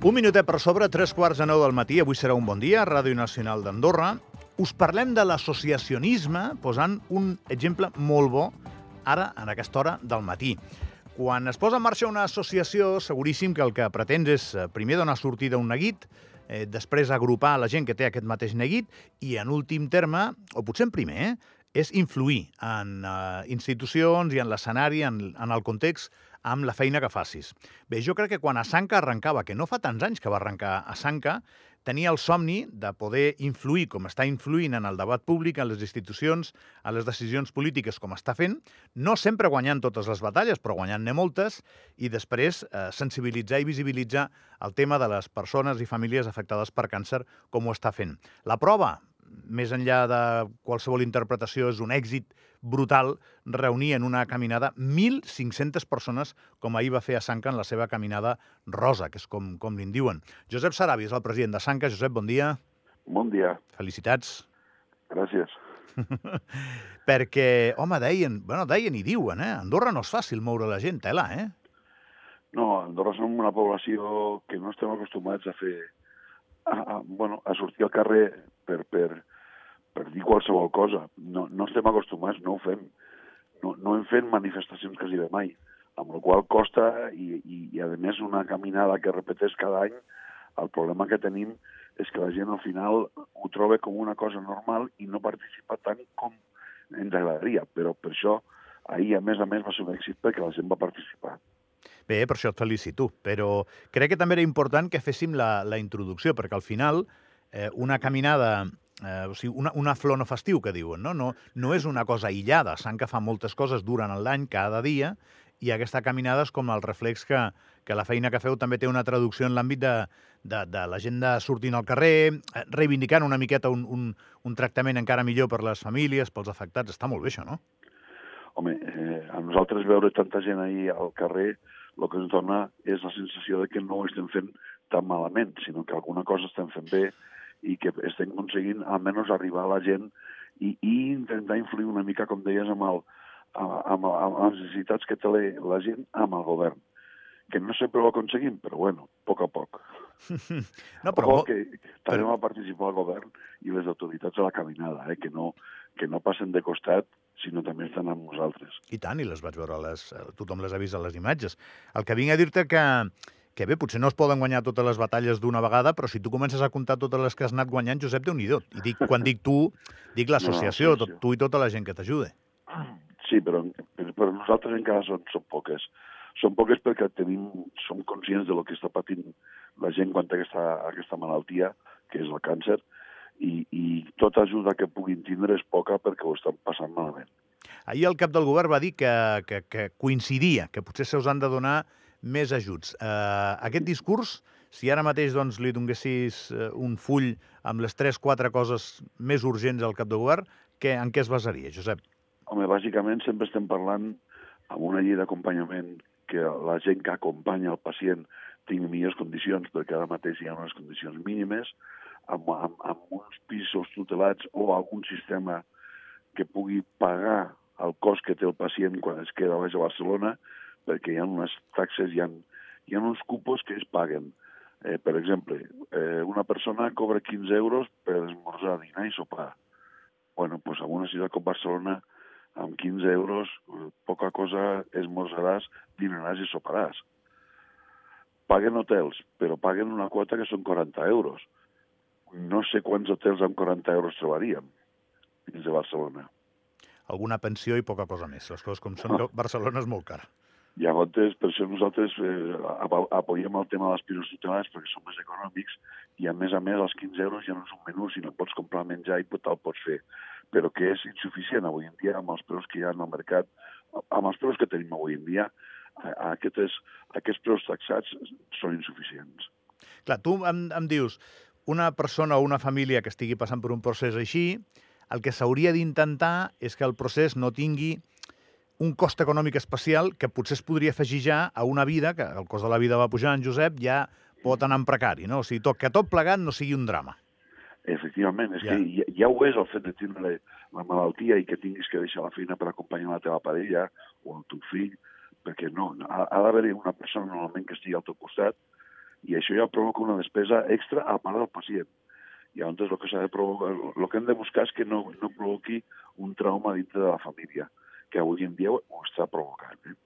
Un minutet per sobre, tres quarts de nou del matí. Avui serà un bon dia, Ràdio Nacional d'Andorra. Us parlem de l'associacionisme, posant un exemple molt bo ara, en aquesta hora del matí. Quan es posa en marxa una associació, seguríssim que el que pretens és eh, primer donar sortida a un neguit, eh, després agrupar la gent que té aquest mateix neguit i, en últim terme, o potser en primer, eh, és influir en eh, institucions i en l'escenari, en, en el context, amb la feina que facis. Bé, jo crec que quan Asanca arrencava, que no fa tants anys que va arrencar Asanca, tenia el somni de poder influir, com està influint en el debat públic, en les institucions, en les decisions polítiques, com està fent, no sempre guanyant totes les batalles, però guanyant-ne moltes, i després eh, sensibilitzar i visibilitzar el tema de les persones i famílies afectades per càncer, com ho està fent. La prova, més enllà de qualsevol interpretació, és un èxit brutal reunir en una caminada 1.500 persones, com ahir va fer a Sanca en la seva caminada rosa, que és com, com li'n diuen. Josep Sarabi és el president de Sanca. Josep, bon dia. Bon dia. Felicitats. Gràcies. Perquè, home, deien, bueno, deien i diuen, eh? Andorra no és fàcil moure la gent, tela, eh? No, Andorra som una població que no estem acostumats a fer... A, a, bueno, a sortir al carrer per, per, per dir qualsevol cosa. No, no estem acostumats, no ho fem. No, no hem fet manifestacions quasi de mai, amb la qual costa i, i, i, a més, una caminada que repeteix cada any, el problema que tenim és que la gent al final ho troba com una cosa normal i no participa tant com ens agradaria. Però per això ahir, a més a més, va ser un èxit perquè la gent va participar. Bé, per això et felicito, però crec que també era important que féssim la, la introducció, perquè al final eh, una caminada eh, o sigui, una, una flor no festiu, que diuen, no? no? No és una cosa aïllada, que fa moltes coses durant l'any, cada dia, i aquesta caminada és com el reflex que, que la feina que feu també té una traducció en l'àmbit de, de, de la gent de sortint al carrer, eh, reivindicant una miqueta un, un, un tractament encara millor per les famílies, pels afectats. Està molt bé, això, no? Home, eh, a nosaltres veure tanta gent ahir al carrer, el que ens dona és la sensació de que no ho estem fent tan malament, sinó que alguna cosa estem fent bé, i que estem aconseguint almenys arribar a la gent i, i intentar influir una mica, com deies, amb, el, amb, amb, amb les necessitats que té la gent amb el govern. Que no sempre ho aconseguim, però bueno, a poc a poc. No, però... Ojo, que també però... va participar el govern i les autoritats a la caminada, eh? que, no, que no passen de costat sinó també estan amb nosaltres. I tant, i les vaig veure, les, tothom les ha vist a les imatges. El que vinc a dir-te que que bé, potser no es poden guanyar totes les batalles d'una vegada, però si tu comences a comptar totes les que has anat guanyant, Josep, déu nhi I dic, quan dic tu, dic l'associació, no, tu i tota la gent que t'ajuda. Sí, però, però nosaltres encara són, són poques. Són poques perquè tenim, som conscients de lo que està patint la gent quan té aquesta, aquesta malaltia, que és el càncer, i, i tota ajuda que puguin tindre és poca perquè ho estan passant malament. Ahir el cap del govern va dir que, que, que coincidia, que potser se us han de donar més ajuts. Uh, aquest discurs, si ara mateix doncs, li donguessis uh, un full amb les 3-4 coses més urgents al cap de govern, que, en què es basaria, Josep? Home, bàsicament sempre estem parlant amb una llei d'acompanyament que la gent que acompanya el pacient tingui millors condicions, perquè ara mateix hi ha unes condicions mínimes, amb, amb, amb uns pisos tutelats o algun sistema que pugui pagar el cost que té el pacient quan es queda a Barcelona, perquè hi ha unes taxes, hi ha, hi ha uns cupos que es paguen. Eh, per exemple, eh, una persona cobra 15 euros per esmorzar, dinar i sopar. bueno, doncs en una ciutat com Barcelona, amb 15 euros, poca cosa esmorzaràs, dinaràs i soparàs. Paguen hotels, però paguen una quota que són 40 euros. No sé quants hotels amb 40 euros trobaríem dins de Barcelona. Alguna pensió i poca cosa més. Les coses com són. Barcelona és molt cara. Llavors, per això nosaltres eh, apoyem el tema dels pisos tutelats perquè són més econòmics i, a més a més, els 15 euros ja no és un menú, sinó pots comprar menjar i te'l pots fer. Però que és insuficient avui en dia amb els preus que hi ha al mercat, amb els preus que tenim avui en dia, aquests, aquests preus taxats són insuficients. Clar, tu em, em dius, una persona o una família que estigui passant per un procés així, el que s'hauria d'intentar és que el procés no tingui un cost econòmic especial que potser es podria afegir ja a una vida, que el cost de la vida va pujar en Josep, ja pot anar en precari, no? O sigui, tot, que tot plegat no sigui un drama. Efectivament, és ja. que ja, ja ho és el fet de tindre la malaltia i que tinguis que deixar la feina per acompanyar la teva parella o el teu fill, perquè no, ha, ha d'haver-hi una persona normalment que estigui al teu costat I això ja provoca una despesa extra a part del pacient. I llavors el que de provocar, el que hem de buscar és que no, no provoqui un trauma dintre de la família, que avui en dia ho està provocant. Eh?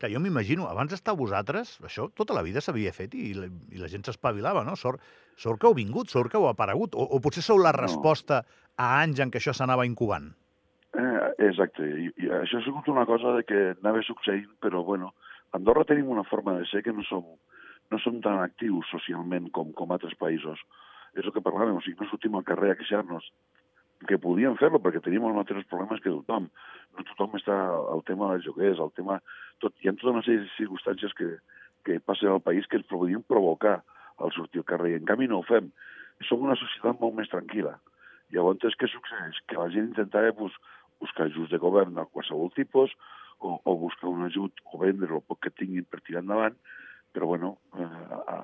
Clar, jo m'imagino, abans d'estar vosaltres, això tota la vida s'havia fet i la, i la gent s'espavilava, no? Sort, sort que heu vingut, sort que heu aparegut, o, o potser sou la resposta no. a anys en què això s'anava incubant. Eh, exacte, I, i això ha sigut una cosa de que anava succeint, però bueno, a Andorra tenim una forma de ser que no som, no som tan actius socialment com, com altres països. És el que parlàvem, o sigui, no sortim al carrer a queixar-nos que podíem fer-lo perquè tenim els mateixos problemes que tothom. No tothom està al tema dels joguers, al tema... Tot, hi ha tota una sèrie de circumstàncies que, que passen al país que ens podien provocar al sortir al carrer. I en canvi no ho fem. Som una societat molt més tranquil·la. Llavors, què succeeix? Que la gent intentava pues, buscar ajuts de govern de qualsevol tipus, o, o buscar un ajut o vendre el poc que tinguin per tirar endavant, però bueno, eh,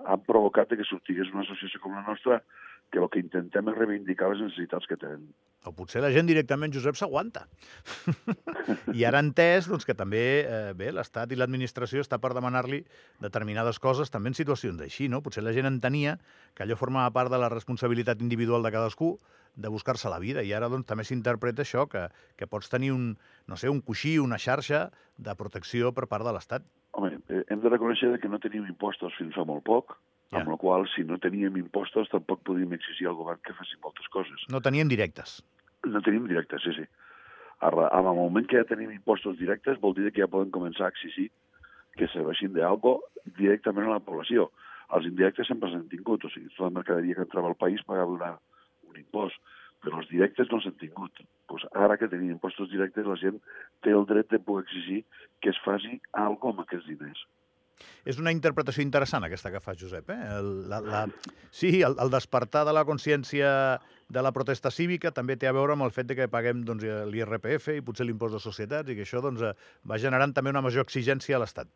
han provocat que sortigués una associació com la nostra que el que intentem és reivindicar les necessitats que tenen. O potser la gent directament, Josep, s'aguanta. I ara entès doncs, que també eh, bé l'Estat i l'administració està per demanar-li determinades coses també en situacions així, no? Potser la gent entenia que allò formava part de la responsabilitat individual de cadascú de buscar-se la vida i ara doncs, també s'interpreta això, que, que pots tenir un, no sé, un coixí, una xarxa de protecció per part de l'Estat. Home, eh, hem de reconèixer que no tenim impostos fins fa molt poc, ja. amb la qual, si no teníem impostos, tampoc podíem exigir al govern que faci moltes coses. No teníem directes. No tenim directes, sí, sí. Ara, en el moment que ja tenim impostos directes, vol dir que ja poden començar a exigir que serveixin d'algo directament a la població. Els indirectes sempre s'han tingut, o sigui, tota la mercaderia que entrava al país pagava una, un impost, però els directes no s'han tingut. Pues ara que tenim impostos directes, la gent té el dret de poder exigir que es faci alguna amb aquests diners. És una interpretació interessant aquesta que fa Josep. Eh? El, la, la... Sí, el, el despertar de la consciència de la protesta cívica també té a veure amb el fet de que paguem doncs, l'IRPF i potser l'impost de societats i que això doncs, va generant també una major exigència a l'Estat.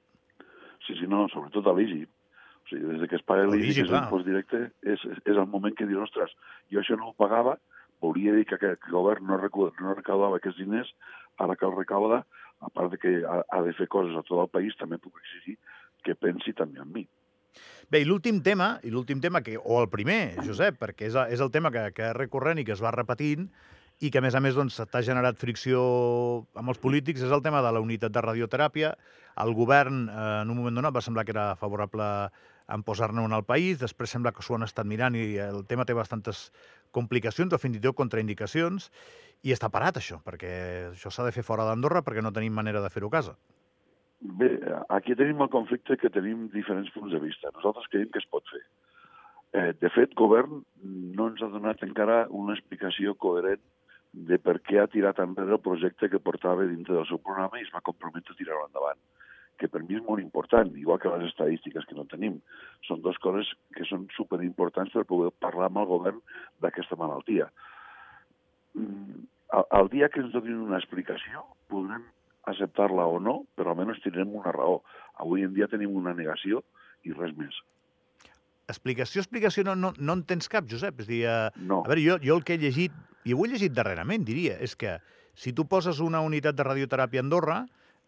Sí, sí, no, sobretot a l'IGI. O sigui, des que es paga l'IGI, que és l'impost directe, és, és el moment que dius, ostres, jo això no ho pagava, volia dir que aquest govern no, no recaudava aquests diners, ara que el recauda, a part de que ha, ha de fer coses a tot el país, també puc exigir que pensi també en mi. Bé, i l'últim tema, i l'últim tema, que, o el primer, Josep, perquè és, és el tema que, que és recurrent i que es va repetint, i que, a més a més, doncs, t'ha generat fricció amb els polítics, és el tema de la unitat de radioteràpia. El govern, eh, en un moment donat, va semblar que era favorable en posar-ne un al país, després sembla que s'ho han estat mirant i el tema té bastantes complicacions o fins i tot contraindicacions, i està parat això, perquè això s'ha de fer fora d'Andorra perquè no tenim manera de fer-ho a casa. Bé, aquí tenim el conflicte que tenim diferents punts de vista. Nosaltres creiem que es pot fer. Eh, de fet, govern no ens ha donat encara una explicació coherent de per què ha tirat enrere el projecte que portava dintre del seu programa i es va comprometre a tirar-lo endavant que per mi és molt important, igual que les estadístiques que no tenim. Són dues coses que són superimportants per poder parlar amb el govern d'aquesta malaltia. Mm, el, el dia que ens donin una explicació, podrem acceptar-la o no, però almenys tindrem una raó. Avui en dia tenim una negació i res més. Explicació, explicació, no, no, no en tens cap, Josep? És dir, uh, no. a veure, jo, jo el que he llegit, i ho he llegit darrerament, diria, és que si tu poses una unitat de radioteràpia a Andorra,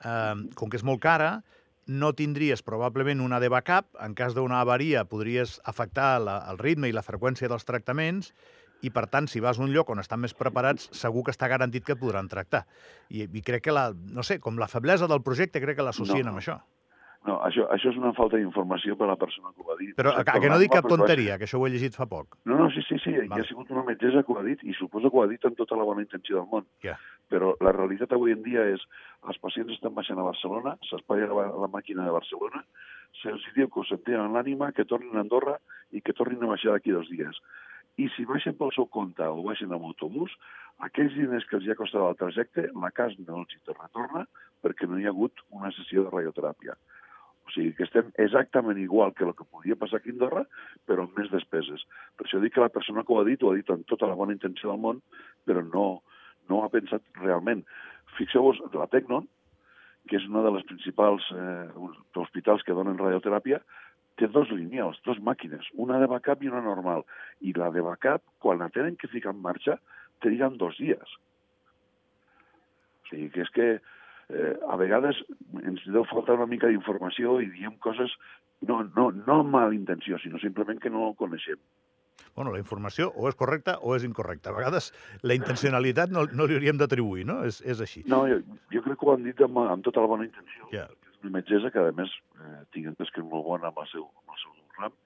eh, com que és molt cara, no tindries probablement una de backup, en cas d'una avaria podries afectar la, el ritme i la freqüència dels tractaments, i per tant, si vas a un lloc on estan més preparats, segur que està garantit que et podran tractar. I, i crec que la, no sé, com la feblesa del projecte, crec que l'associen no. amb això. No, això, això és una falta d'informació per a la persona que ho va dir. Però a, a que no dic cap tonteria, que això ho he llegit fa poc. No, no, sí, sí, sí, vale. hi ha sigut una metgessa que ho ha dit i suposo que ho ha dit amb tota la bona intenció del món. Yeah. Però la realitat avui en dia és els pacients estan baixant a Barcelona, s'espatlla la, la màquina de Barcelona, se'ls diu que ho sentien en l'ànima, que tornin a Andorra i que tornin a baixar d'aquí dos dies. I si baixen pel seu compte o baixen amb autobús, aquells diners que els ha costat el trajecte, la cas no els hi retorna perquè no hi ha hagut una sessió de radioteràpia. O sigui que estem exactament igual que el que podia passar aquí a Andorra, però amb més despeses. Per això dic que la persona que ho ha dit ho ha dit amb tota la bona intenció del món, però no, no ha pensat realment. Fixeu-vos, la Tecnon, que és una de les principals eh, hospitals que donen radioteràpia, té dos lineals, dos màquines, una de backup i una normal. I la de backup, quan la tenen que ficar en marxa, triguen dos dies. O sigui que és que eh, a vegades ens deu faltar una mica d'informació i diem coses no, no, no amb mala intenció, sinó simplement que no coneixem. Bueno, la informació o és correcta o és incorrecta. A vegades la intencionalitat no, no li hauríem d'atribuir, no? És, és així. No, jo, jo crec que ho han dit amb, amb tota la bona intenció. Ja. És una metgessa que, a més, eh, tinc entès que és molt bona amb el seu, amb el seu ram,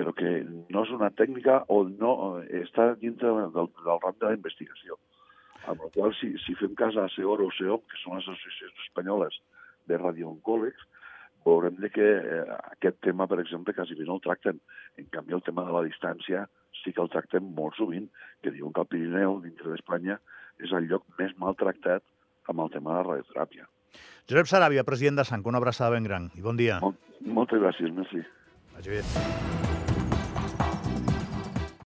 però que no és una tècnica o no eh, està dintre del, del ram de la investigació. Amb la qual si, si fem cas a SEOR o SEOP, que són les associacions espanyoles de radiooncòlegs, veurem de que eh, aquest tema, per exemple, quasi bé no el tracten. En canvi, el tema de la distància sí que el tractem molt sovint, que diuen que el Pirineu, dintre d'Espanya, és el lloc més maltractat amb el tema de la radioteràpia. Josep Saràbia, president de SANC, una abraçada ben gran i bon dia. Molt, moltes gràcies, merci. Vagi bé.